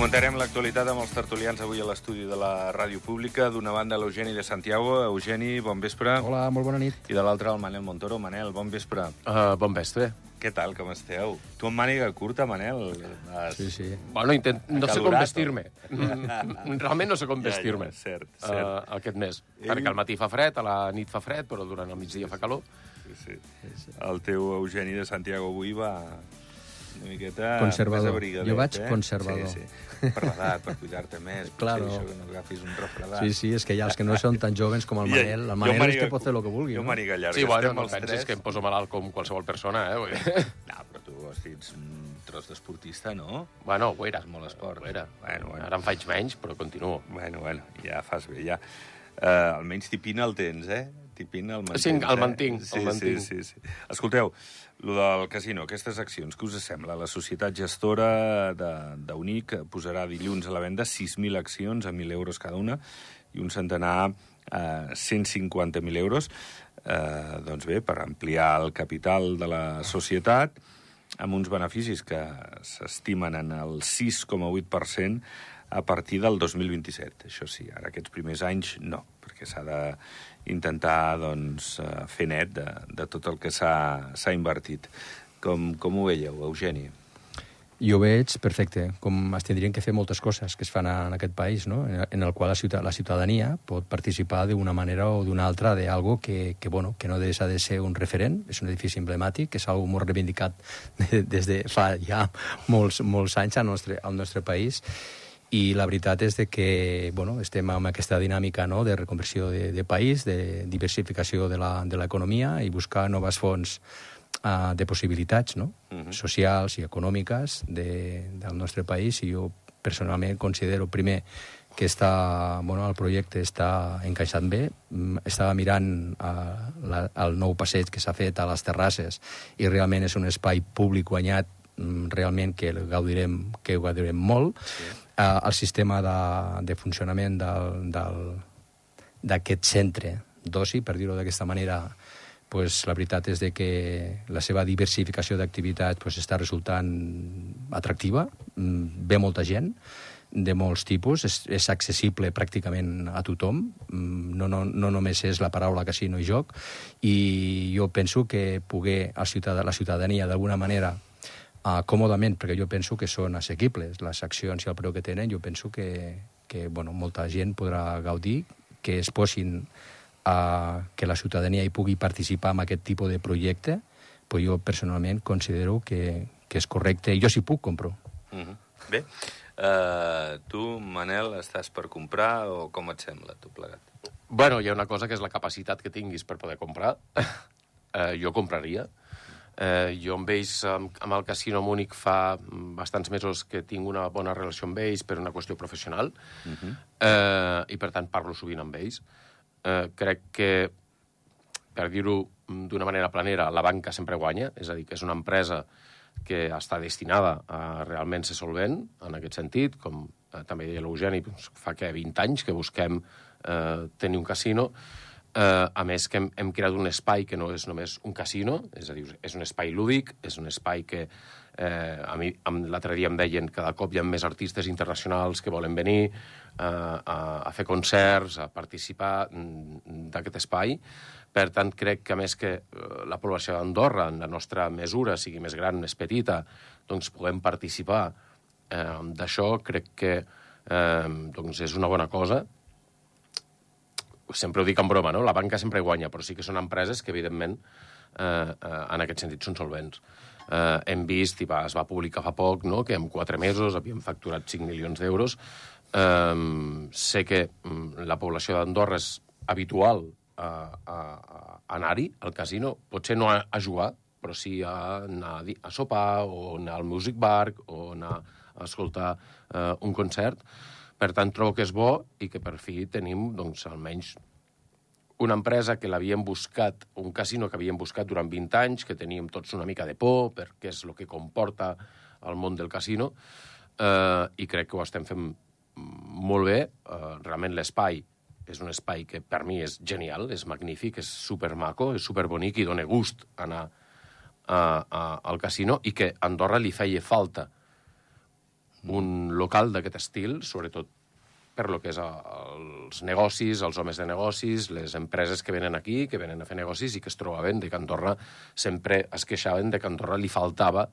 Comentarem l'actualitat amb els tertulians avui a l'estudi de la Ràdio Pública. D'una banda, l'Eugeni de Santiago. Eugeni, bon vespre. Hola, molt bona nit. I de l'altra, el Manel Montoro. Manel, bon vespre. Uh, bon vespre. Què tal, com esteu? Tu amb màniga curta, Manel? Has... Sí, sí. Bueno, intent... no sé com vestir-me. Mm, Realment no sé com Ja, ja, vestir-me. cert, cert. Uh, aquest mes. Ell- Perquè al matí fa fred, a la nit fa fred, però durant el migdia fa calor. Sí, sí. El teu Eugeni de Santiago avui va una miqueta... Conservador. més abrigadet, Jo vaig eh? conservador. Sí, sí. Per l'edat, per cuidar-te més. Claro. Potser això que no agafis un refredat. Sí, sí, és que hi ha els que no són tan joves com el Manel. jo El Manel és màniga que pot fer el que vulgui, Jo no? màniga llarga. Sí, bueno, no pensis tres. que em poso malalt com qualsevol persona, eh? No, però tu ets un tros d'esportista, no? bueno, ho era. És molt esport. Ho era. Bueno, bueno. Ara en faig menys, però continuo. Bueno, bueno, ja fas bé, ja. Uh, almenys tipina el tens, eh? Tipina el mantens, Sí, el eh? mantinc, sí, el mantinc. Sí, sí, sí. Escolteu, lo del casino, aquestes accions, què us sembla? La societat gestora d'Unic posarà dilluns a la venda 6.000 accions a 1.000 euros cada una i un centenar a 150.000 euros. Eh, doncs bé, per ampliar el capital de la societat amb uns beneficis que s'estimen en el 6,8% a partir del 2027. Això sí, ara aquests primers anys no, perquè s'ha d'intentar doncs, eh, fer net de, de tot el que s'ha invertit. Com, com ho veieu, Eugeni? Jo veig perfecte, com es tindrien que fer moltes coses que es fan en aquest país, no? en el qual la, ciutat, la ciutadania pot participar d'una manera o d'una altra de algo que, que, bueno, que no deixa de ser un referent, és un edifici emblemàtic, que és algo molt reivindicat de, des de fa ja molts, molts anys al nostre, al nostre país, i la veritat és de que bueno, estem amb aquesta dinàmica no, de reconversió de, de país, de diversificació de la- de l'economia i buscar noves fonts uh, de possibilitats no? Mhm. socials i econòmiques de, del nostre país i jo personalment considero primer que està, bueno, el projecte està encaixat bé. Mm, Estava mirant uh, la, el nou passeig que s'ha fet a les terrasses i realment és un espai públic guanyat mm, realment que el gaudirem, que ho gaudirem molt. Sí. Uh, el sistema de, de funcionament d'aquest centre d'oci, per dir-ho d'aquesta manera, pues, la veritat és de que la seva diversificació d'activitats pues, està resultant atractiva, mm, ve molta gent de molts tipus, és, és accessible pràcticament a tothom, mm, no, no, no només és la paraula casino i joc, i jo penso que poder el ciutadà, la ciutadania d'alguna manera uh, còmodament, perquè jo penso que són assequibles les accions i el preu que tenen, jo penso que, que bueno, molta gent podrà gaudir, que es posin a que la ciutadania hi pugui participar en aquest tipus de projecte, però jo personalment considero que, que és correcte, i jo si puc compro. Uh -huh. Bé, uh, tu, Manel, estàs per comprar o com et sembla, tu plegat? Bueno, hi ha una cosa que és la capacitat que tinguis per poder comprar. eh, jo compraria. Eh, jo amb ells, amb, amb el Casino Múnich, fa bastants mesos que tinc una bona relació amb ells per una qüestió professional Uh -huh. eh, i, per tant, parlo sovint amb ells. Eh, crec que, per dir-ho d'una manera planera, la banca sempre guanya, és a dir, que és una empresa que està destinada a realment ser solvent, en aquest sentit, com eh, també deia l'Eugeni, doncs, fa que 20 anys que busquem eh, tenir un casino, eh, a més que hem, hem creat un espai que no és només un casino, és a dir, és un espai lúdic, és un espai que eh, a mi l'altre dia em deien cada cop hi ha més artistes internacionals que volen venir eh, a, a fer concerts, a participar mm, d'aquest espai. Per tant, crec que a més que eh, la població d'Andorra, en la nostra mesura, sigui més gran, més petita, doncs puguem participar eh, d'això, crec que eh, doncs és una bona cosa sempre ho dic en broma, no? La banca sempre guanya, però sí que són empreses que, evidentment, eh, eh, en aquest sentit són solvents. Eh, hem vist, i va, es va publicar fa poc, no?, que en quatre mesos havíem facturat 5 milions d'euros. Eh, sé que mm, la població d'Andorra és habitual a, a, a anar-hi, al casino, potser no a, a jugar, però sí a anar a, sopar, o anar al music bar, o anar a escoltar eh, un concert. Per tant, trobo que és bo i que per fi tenim, doncs, almenys una empresa que l'havíem buscat, un casino que havíem buscat durant 20 anys, que teníem tots una mica de por, perquè és el que comporta el món del casino, eh, i crec que ho estem fent molt bé. Eh, realment l'espai és un espai que per mi és genial, és magnífic, és supermaco, és superbonic i dona gust anar a, a, al casino i que Andorra li feia falta un local d'aquest estil, sobretot per lo que és els negocis, els homes de negocis, les empreses que venen aquí, que venen a fer negocis i que es trobaven de que Andorra sempre es queixaven de que Andorra li faltava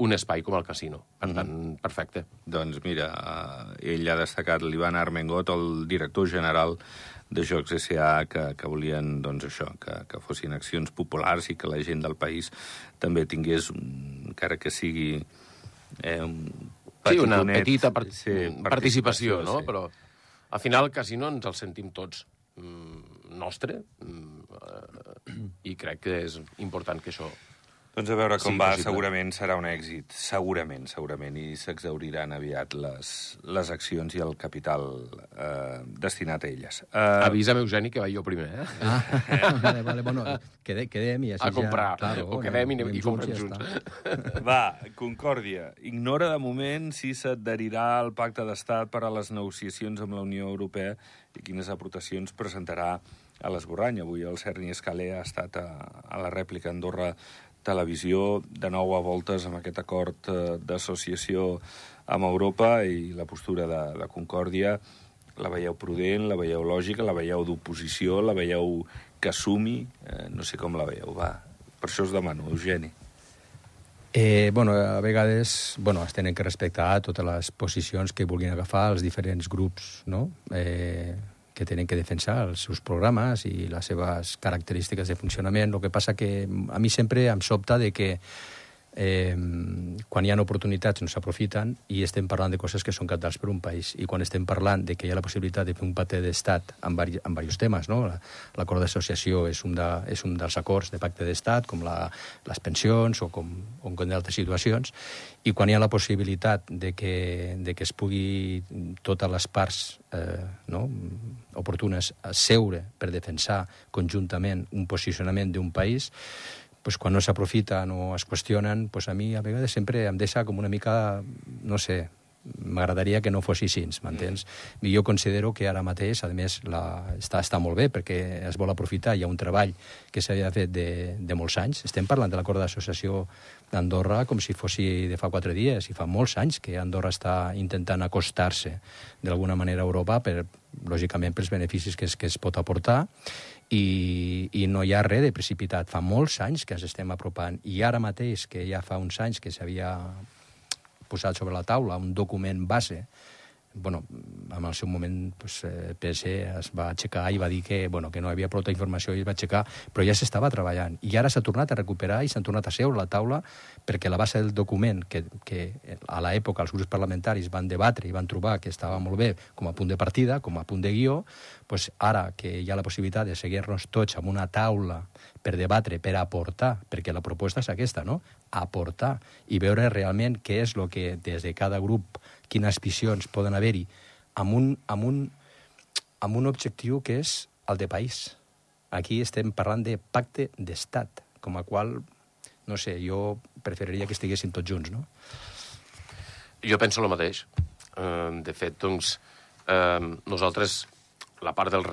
un espai com el casino. Per mm -hmm. tant, perfecte. Doncs mira, eh, ell ha destacat l'Ivan Armengot, el director general de Jocs S.A. que, que volien doncs, això, que, que fossin accions populars i que la gent del país també tingués, encara que sigui eh, Sí, una petita part sí, participació, participació, no? Sí. Però al final el casino ens el sentim tots mm, nostre mm, eh, i crec que és important que això doncs a veure com sí, va, possible. segurament serà un èxit, segurament, segurament, i s'exauriran aviat les, les accions i el capital eh, destinat a elles. Uh... Avisa'm, Eugeni, que vaig jo primer, eh? Ah, vale, vale, bueno, quede, quedem i així A comprar, ja, claro, o quedem i, i comprem junts. junts. Va, Concòrdia, ignora de moment si s'adherirà al pacte d'estat per a les negociacions amb la Unió Europea i quines aportacions presentarà a l'esborrany. Avui el Cerny Escalé ha estat a, a la rèplica Andorra televisió de nou a voltes amb aquest acord eh, d'associació amb Europa i la postura de, de Concòrdia la veieu prudent, la veieu lògica, la veieu d'oposició, la veieu que assumi, eh, no sé com la veieu, va. Per això us demano, Eugeni. Eh, bueno, a vegades bueno, es tenen que respectar totes les posicions que vulguin agafar els diferents grups, no? Eh, que tenen que defensar els seus programes i les seves característiques de funcionament. El que passa que a mi sempre em sobta de que eh, quan hi ha oportunitats no s'aprofiten i estem parlant de coses que són capdals per un país. I quan estem parlant de que hi ha la possibilitat de fer un pacte d'estat en, vari, en diversos temes, no? l'acord d'associació és, un de, és un dels acords de pacte d'estat, com la, les pensions o com, o com d'altres situacions, i quan hi ha la possibilitat de que, de que es pugui totes les parts eh, no? oportunes seure per defensar conjuntament un posicionament d'un país, pues, quan no s'aprofiten o es qüestionen, pues, a mi a vegades sempre em deixa com una mica, no sé, m'agradaria que no fos així, m'entens? Mm. I jo considero que ara mateix, a més, la, està, està molt bé perquè es vol aprofitar, hi ha un treball que s'havia fet de, de molts anys. Estem parlant de l'acord d'associació d'Andorra com si fos de fa quatre dies, i fa molts anys que Andorra està intentant acostar-se d'alguna manera a Europa per, lògicament, pels beneficis que es, que es pot aportar, i, i no hi ha res de precipitat. Fa molts anys que ens estem apropant i ara mateix, que ja fa uns anys que s'havia posat sobre la taula un document base bueno, en el seu moment pues, eh, PS es va aixecar i va dir que, bueno, que no hi havia prou informació i es va aixecar, però ja s'estava treballant. I ara s'ha tornat a recuperar i s'han tornat a seure a la taula perquè la base del document que, que a l'època els grups parlamentaris van debatre i van trobar que estava molt bé com a punt de partida, com a punt de guió, pues ara que hi ha la possibilitat de seguir-nos tots amb una taula per debatre, per aportar, perquè la proposta és aquesta, no? Aportar i veure realment què és el que des de cada grup quines visions poden haver-hi, amb, un, amb, un, amb un objectiu que és el de país. Aquí estem parlant de pacte d'estat, com a qual, no sé, jo preferiria que estiguessin tots junts, no? Jo penso el mateix. De fet, doncs, nosaltres, la part del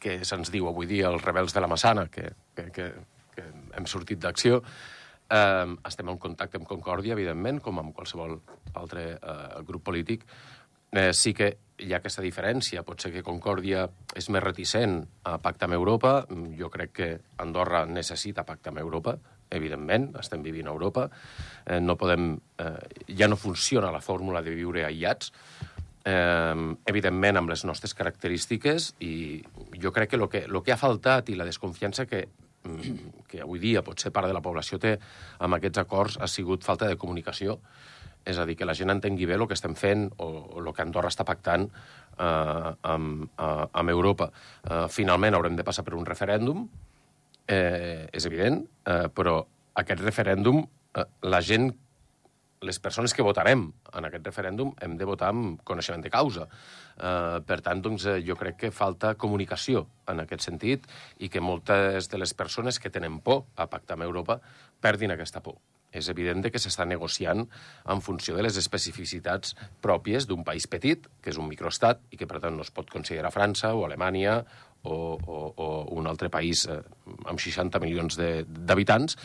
que se'ns diu avui dia els rebels de la Massana, que, que, que, que hem sortit d'acció, Eh, estem en contacte amb Concòrdia, evidentment, com amb qualsevol altre eh, grup polític. Eh, sí que hi ha aquesta diferència. Pot ser que Concòrdia és més reticent a pactar amb Europa. Jo crec que Andorra necessita pactar amb Europa, evidentment, estem vivint a Europa. Eh, no podem... Eh, ja no funciona la fórmula de viure aïllats, eh, evidentment amb les nostres característiques, i jo crec que el que, lo que ha faltat i la desconfiança que Mm, que avui dia potser part de la població té amb aquests acords ha sigut falta de comunicació. És a dir, que la gent entengui bé el que estem fent o, o el que Andorra està pactant eh, amb, eh, amb Europa. Eh, finalment haurem de passar per un referèndum, eh, és evident, eh, però aquest referèndum, eh, la gent les persones que votarem en aquest referèndum hem de votar amb coneixement de causa. Uh, per tant, doncs, eh, jo crec que falta comunicació en aquest sentit i que moltes de les persones que tenen por a pactar amb Europa perdin aquesta por. És evident que s'està negociant en funció de les especificitats pròpies d'un país petit, que és un microestat, i que per tant no es pot considerar França o Alemanya o, o, o un altre país eh, amb 60 milions d'habitants,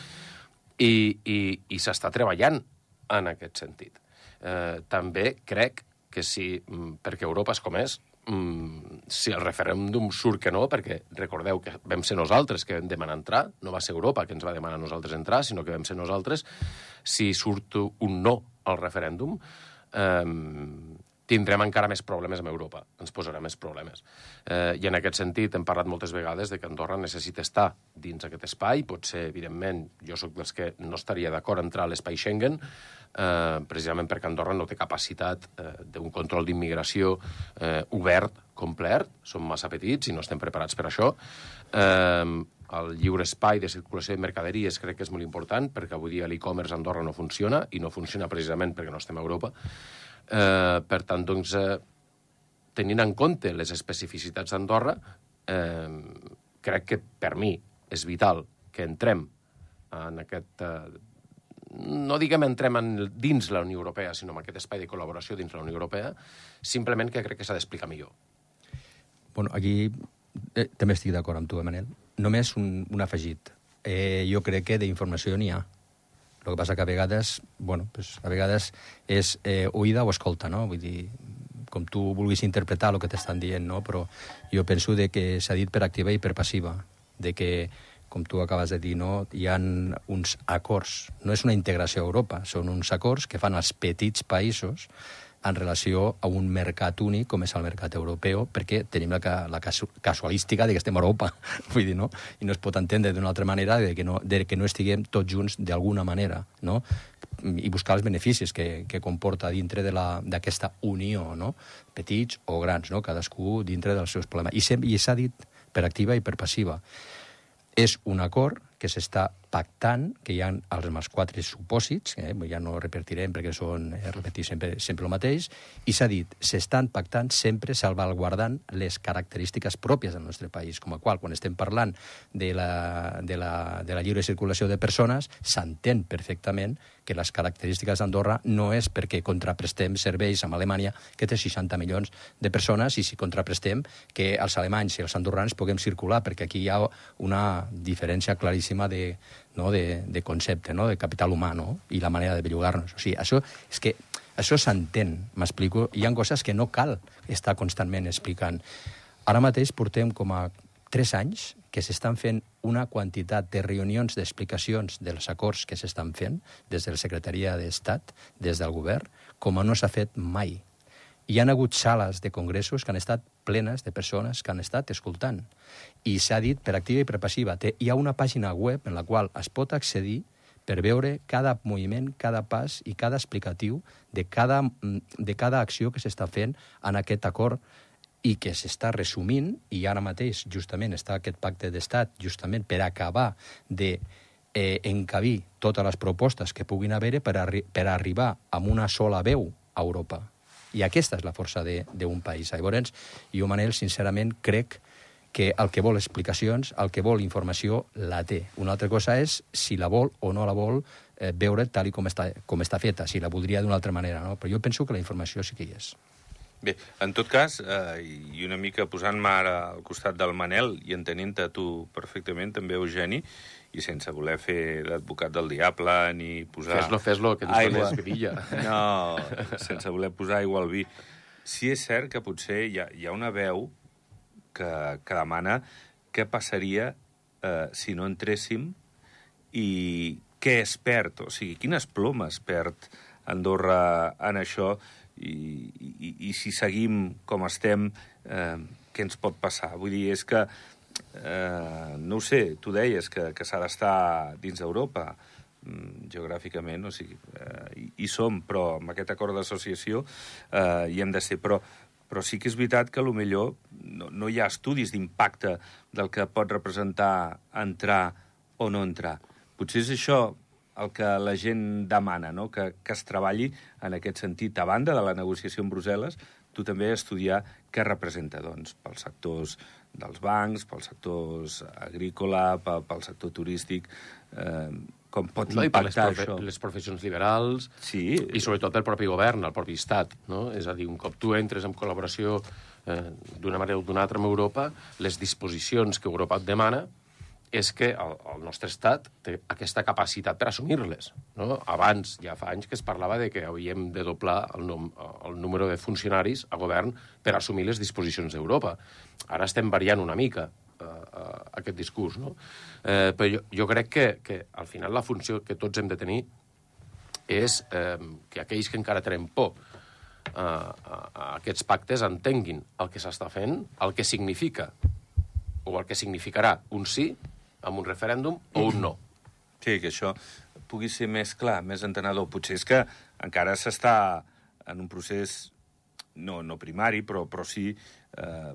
i, i, i s'està treballant en aquest sentit. Eh, també crec que si, mm, perquè Europa és com és, mm, si el referèndum surt que no, perquè recordeu que vam ser nosaltres que vam demanar entrar, no va ser Europa que ens va demanar a nosaltres entrar, sinó que vam ser nosaltres, si surt un no al referèndum, eh, tindrem encara més problemes amb Europa, ens posarà més problemes. Eh, I en aquest sentit hem parlat moltes vegades de que Andorra necessita estar dins aquest espai, potser, evidentment, jo sóc dels que no estaria d'acord entrar a l'espai Schengen, eh, precisament perquè Andorra no té capacitat eh, d'un control d'immigració eh, obert, complet, som massa petits i no estem preparats per això. Eh, el lliure espai de circulació de mercaderies crec que és molt important, perquè avui dia l'e-commerce a Andorra no funciona, i no funciona precisament perquè no estem a Europa. Eh, per tant, doncs, eh, tenint en compte les especificitats d'Andorra, eh, crec que per mi és vital que entrem en aquest... Eh, no diguem entrem en, dins la Unió Europea, sinó en aquest espai de col·laboració dins la Unió Europea, simplement que crec que s'ha d'explicar millor. Bueno, aquí eh, també estic d'acord amb tu, Manel. Només un, un afegit. Eh, jo crec que d'informació n'hi ha. El que passa que a vegades, bueno, pues a vegades és eh, oïda o escolta, no? Vull dir, com tu vulguis interpretar el que t'estan dient, no? Però jo penso de que s'ha dit per activa i per passiva, de que, com tu acabes de dir, no? hi ha uns acords. No és una integració a Europa, són uns acords que fan els petits països en relació a un mercat únic com és el mercat europeu, perquè tenim la, la casualística de que estem a Europa, vull dir, no? I no es pot entendre d'una altra manera de que no, de que no estiguem tots junts d'alguna manera, no? i buscar els beneficis que, que comporta dintre d'aquesta unió, no? petits o grans, no? cadascú dintre dels seus problemes. I, s'ha dit per activa i per passiva. És un acord que s'està pactant, que hi ha els quatre supòsits, eh, ja no repetirem perquè són eh, repetir sempre, sempre el mateix, i s'ha dit, s'estan pactant sempre salvaguardant les característiques pròpies del nostre país, com a qual, quan estem parlant de la, de la, de la lliure circulació de persones, s'entén perfectament que les característiques d'Andorra no és perquè contraprestem serveis amb Alemanya, que té 60 milions de persones, i si contraprestem que els alemanys i els andorrans puguem circular, perquè aquí hi ha una diferència claríssima de, no? de, de concepte, no? de capital humà, no? i la manera de bellugar-nos. O sigui, això és que això s'entén, m'explico. Hi ha coses que no cal estar constantment explicant. Ara mateix portem com a tres anys que s'estan fent una quantitat de reunions d'explicacions dels acords que s'estan fent des de la Secretaria d'Estat, des del govern, com no s'ha fet mai. Hi han hagut sales de congressos que han estat plenes de persones que han estat escoltant. I s'ha dit per activa i per passiva. Té, hi ha una pàgina web en la qual es pot accedir per veure cada moviment, cada pas i cada explicatiu de cada, de cada acció que s'està fent en aquest acord i que s'està resumint, i ara mateix justament està aquest pacte d'estat justament per acabar de eh, encabir totes les propostes que puguin haver per, arri per arribar amb una sola veu a Europa. I aquesta és la força d'un país. Llavors, jo, Manel, sincerament, crec que el que vol explicacions, el que vol informació, la té. Una altra cosa és si la vol o no la vol eh, veure tal i com està, com està feta, si la voldria d'una altra manera. No? Però jo penso que la informació sí que hi és. Bé, en tot cas, eh, i una mica posant-me ara al costat del Manel i entenent-te tu perfectament, també, Eugeni, i sense voler fer d'advocat del diable ni posar... Fes-lo, fes-lo, que aigua. vidilla. No, sense voler posar aigua al vi. Sí és cert que potser hi ha, hi ha una veu que, que demana què passaria eh, si no entréssim i què es perd, o sigui, quines plomes perd Andorra en això i, i, i si seguim com estem, eh, què ens pot passar? Vull dir, és que eh, no ho sé, tu deies que, que s'ha d'estar dins d'Europa, mm, geogràficament, o sigui, eh, hi, som, però amb aquest acord d'associació eh, hi hem de ser. Però, però sí que és veritat que millor no, no hi ha estudis d'impacte del que pot representar entrar o no entrar. Potser és això el que la gent demana, no? que, que es treballi en aquest sentit. A banda de la negociació amb Brussel·les, tu també estudiar què representa doncs, pels sectors dels bancs, pels sectors agrícola, pel, pel sector turístic, eh, com pot no, impactar les això. les professions liberals sí. i sobretot el propi govern, el propi estat. No? És a dir, un cop tu entres en col·laboració eh, d'una manera o d'una altra amb Europa, les disposicions que Europa et demana és que el, el nostre estat té aquesta capacitat per assumir-les. No? Abans, ja fa anys que es parlava de que havíem de doblar el, nom, el número de funcionaris a govern per assumir les disposicions d'Europa. Ara estem variant una mica uh, uh, aquest discurs, no? Eh, però jo, jo crec que, que al final la funció que tots hem de tenir és eh, que aquells que encara tenen por a, a aquests pactes entenguin el que s'està fent, el que significa o el que significarà un sí amb un referèndum o un no. Sí, que això pugui ser més clar, més entenedor. Potser és que encara s'està en un procés no, no primari, però, però sí eh,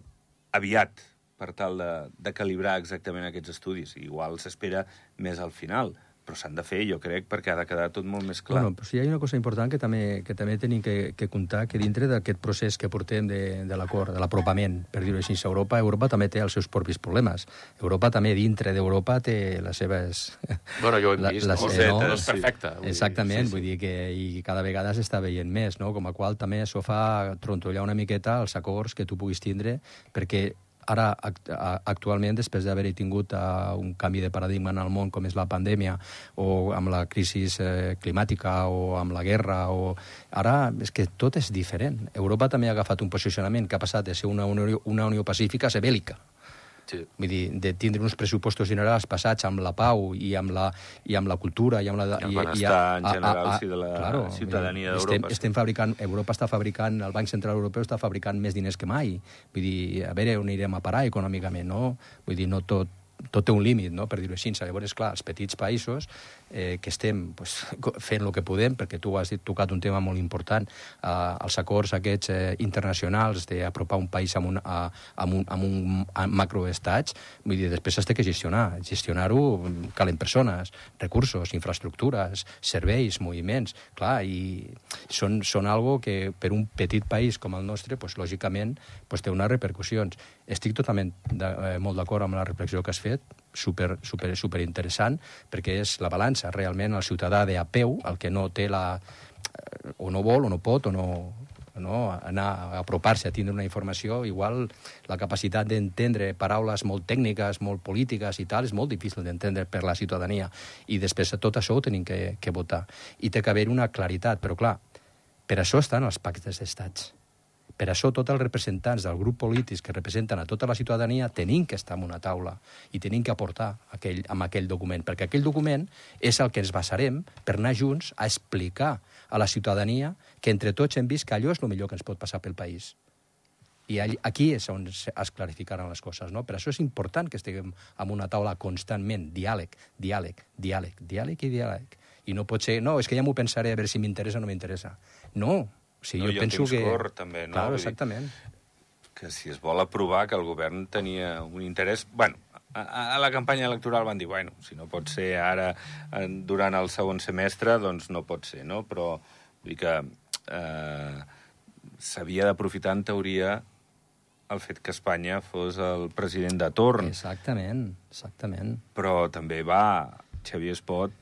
aviat per tal de, de calibrar exactament aquests estudis. Igual s'espera més al final però s'han de fer, jo crec, perquè ha de quedar tot molt més clar. Bueno, però sí, hi ha una cosa important que també, que també tenim que, que comptar, que dintre d'aquest procés que portem de, de l'acord, de l'apropament, per dir-ho així, a Europa, Europa també té els seus propis problemes. Europa també, dintre d'Europa, té les seves... Bueno, jo ho hem vist, la, no? no? no és perfecte. Vull Exactament, sí, sí. vull dir que i cada vegada s'està veient més, no? Com a qual també això fa trontollar una miqueta els acords que tu puguis tindre, perquè ara, actualment, després d'haver-hi tingut uh, un canvi de paradigma en el món com és la pandèmia, o amb la crisi eh, climàtica, o amb la guerra, o... ara és que tot és diferent. Europa també ha agafat un posicionament que ha passat de ser una Unió, una Unió Pacífica a ser bèl·lica. Sí. Vull dir, de tindre uns pressupostos generals passats amb la pau i amb la, i amb la cultura i amb la... I, el benestar en general, a, a, sí, de la claro, ciutadania d'Europa. Estem, estem fabricant, Europa està fabricant, el Banc Central Europeu està fabricant més diners que mai. Vull dir, a veure on anirem a parar econòmicament, no? Vull dir, no tot, tot té un límit, no? per dir-ho així. Llavors, clar, els petits països eh, que estem pues, fent el que podem, perquè tu has tocat un tema molt important, eh, els acords aquests eh, internacionals d'apropar un país amb un, a, amb un, amb un macroestats, vull dir, després s'ha de gestionar. Gestionar-ho calen persones, recursos, infraestructures, serveis, moviments, clar, i són, són algo que per un petit país com el nostre, pues, lògicament, pues, té unes repercussions. Estic totalment de, eh, molt d'acord amb la reflexió que has fet, super, super, super interessant, perquè és la balança, realment, el ciutadà de a peu, el que no té la... Eh, o no vol, o no pot, o no, no? anar a apropar-se a tindre una informació, igual la capacitat d'entendre paraules molt tècniques, molt polítiques i tal, és molt difícil d'entendre per la ciutadania. I després tot això ho tenim que, que votar. I té que haver una claritat, però clar, per això estan els pactes d'estats per això tots els representants del grup polític que representen a tota la ciutadania tenim que estar en una taula i tenim que aportar aquell, amb aquell document, perquè aquell document és el que ens basarem per anar junts a explicar a la ciutadania que entre tots hem vist que allò és el millor que ens pot passar pel país. I aquí és on es clarificaran les coses. No? Per això és important que estiguem en una taula constantment, diàleg, diàleg, diàleg, diàleg i diàleg. I no pot ser, no, és que ja m'ho pensaré a veure si m'interessa o no m'interessa. No, o sigui, no, jo penso que... Cor, també, no? Claro, exactament. Que si es vol aprovar que el govern tenia un interès... Bueno, a, a la campanya electoral van dir, bueno, si no pot ser ara durant el segon semestre, doncs no pot ser, no? Però vull dir que eh, s'havia d'aprofitar, en teoria, el fet que Espanya fos el president de torn. Exactament, exactament. Però també va Xavier Espot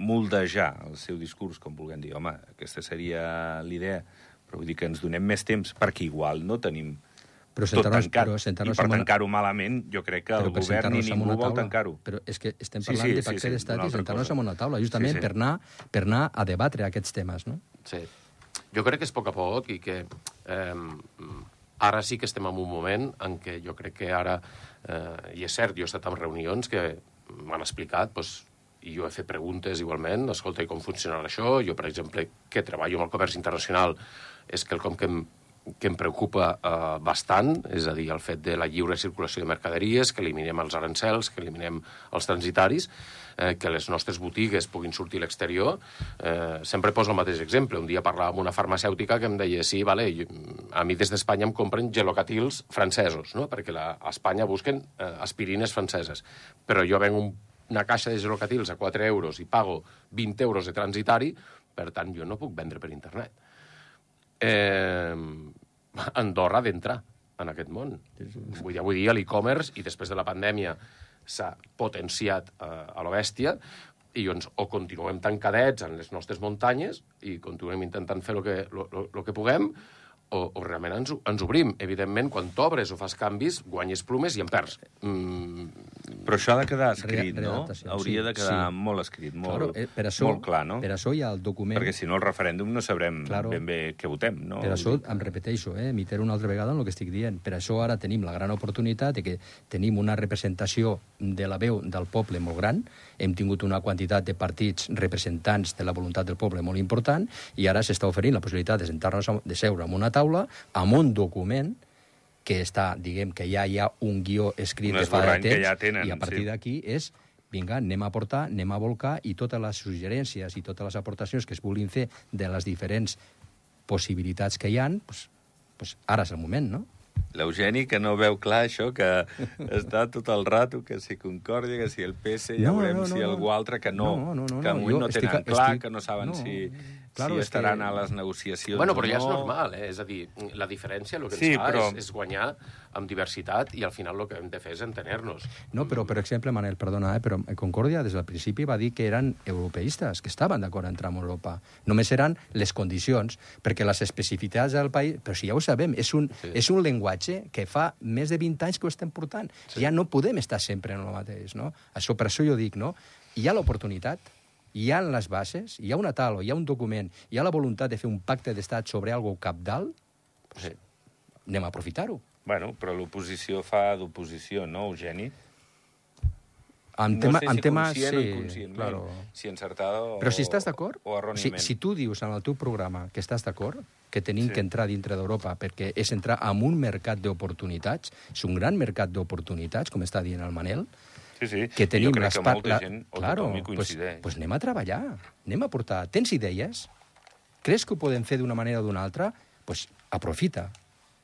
moldejar el seu discurs, com vulguem dir, home, aquesta seria l'idea, però vull dir que ens donem més temps, perquè igual no tenim però tot tancat. Però I per tancar-ho una... malament, jo crec que el govern ni ningú vol tancar-ho. Però és que estem parlant sí, sí, de pacte sí, sí, d'estat i sentar-nos en una taula, justament sí, sí. Per, anar, per anar a debatre aquests temes, no? Sí. Jo crec que és a poc a poc i que eh, ara sí que estem en un moment en què jo crec que ara, eh, i és cert, jo he estat en reunions que m'han explicat doncs, i jo he fet preguntes igualment, escolta, com funcionarà això? Jo, per exemple, que treballo amb el comerç internacional, és quelcom que em, que em preocupa eh, bastant, és a dir, el fet de la lliure circulació de mercaderies, que eliminem els arancels, que eliminem els transitaris, eh, que les nostres botigues puguin sortir a l'exterior. Eh, sempre poso el mateix exemple. Un dia parlava amb una farmacèutica que em deia sí, vale, a mi des d'Espanya em compren gelocatils francesos, no? perquè la, a Espanya busquen eh, aspirines franceses. Però jo venc un una caixa de gelocatils a 4 euros i pago 20 euros de transitari, per tant, jo no puc vendre per internet. Eh, Andorra d'entrar en aquest món. Vull dir, avui dia l'e-commerce, i després de la pandèmia s'ha potenciat eh, a la bèstia, i doncs o continuem tancadets en les nostres muntanyes i continuem intentant fer el que, lo, lo, lo que puguem, o, o realment ens, ens obrim. Evidentment, quan t'obres o fas canvis, guanyes plomes i en perds. Mm, Però això ha de quedar escrit, Re- no? Hauria sí, de quedar sí. molt escrit, molt, Claro, eh, per això, molt clar, no? Per això hi ha el document... Perquè si no, el referèndum no sabrem Claro. ben bé què votem, no? Per això em repeteixo, eh, m'itero una altra vegada en el que estic dient. Per això ara tenim la gran oportunitat de que tenim una representació de la veu del poble molt gran, hem tingut una quantitat de partits representants de la voluntat del poble molt important, i ara s'està oferint la possibilitat de sentar-nos a- de seure en una taula amb un document que està, diguem, que ja hi ha un guió escrit Un de fa de que temps, ja tenen, i a partir sí. d'aquí és vinga, anem a aportar, anem a volcar, i totes les suggerències i totes les aportacions que es vulguin fer de les diferents possibilitats que hi han, pues, pues ara és el moment, no? L'Eugeni, que no veu clar això, que està tot el rato, que si Concòrdia, que si el PS, ja No, veurem no, no, si no. algú altre, que no, No, no, no, que de no, no tenen estic- clar, estic- que no saben no, si, claro, si és que- estaran a les negociacions Bueno, però ja és no. normal, eh? És a dir, la diferència el que ens Sí, fa però- és, és guanyar amb diversitat i al final el que hem de fer és entener-nos. No, però, per exemple, Manel, perdona, eh, però Concòrdia des del principi va dir que eren europeistes, que estaven d'acord a entrar en Europa. Només eren les condicions, perquè les especificitats del país... Però si ja ho sabem, és un, sí. és un llenguatge que fa més de 20 anys que ho estem portant. Sí. Ja no podem estar sempre en el mateix, no? Això, per això jo dic, no? Hi ha l'oportunitat, hi ha les bases, hi ha una tal o hi ha un document, hi ha la voluntat de fer un pacte d'estat sobre algo capdalt, Sí. anem a aprofitar-ho. Bueno, però l'oposició fa d'oposició, no, Eugeni? En no tema, sé en si tema, conscient o sí, inconscientment, claro. si encertada o... Però si estàs d'acord, O si, si tu dius en el teu programa que estàs d'acord, que tenim Sí. sí. que entrar dintre d'Europa perquè és entrar en un mercat d'oportunitats, és un gran mercat d'oportunitats, com està dient el Manel, Sí, sí. que tenim jo crec les que molta gent, claro, pues, pues anem a treballar, anem a portar... Tens idees? Creus que ho podem fer d'una manera o d'una altra? pues aprofita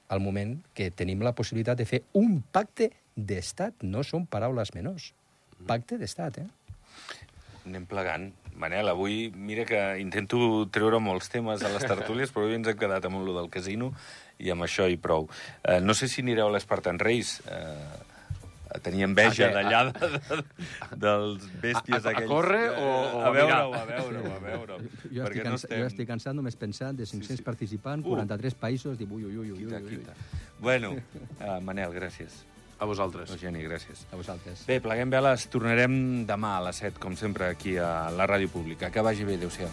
el moment que tenim la possibilitat de fer un pacte d'estat. No són paraules menors. Pacte d'estat, eh? Anem plegant. Manel, avui, mira que intento treure molts temes a les tertúlies, però avui ens hem quedat amb lo del casino i amb això i prou. Eh, no sé si anireu a l'Espartan Race. Eh, tenia enveja A què? d'allà de, de, dels bèsties A- a- a aquells. córrer o- o a a veure-ho, a veure-ho, a veure-ho. Jo estic, cansa, jo estic cansat només pensant de 500 Sí, sí. participants, Uh. 43 països, dic, ui, ui, ui, ui, Quita, ui, ui. quita. Bueno, uh, Manel, gràcies. A vosaltres. Eugeni, gràcies. A vosaltres. Bé, pleguem veles. Tornarem demà a les 7, com sempre, aquí a la Ràdio Pública. Que vagi bé. Adéu-siau.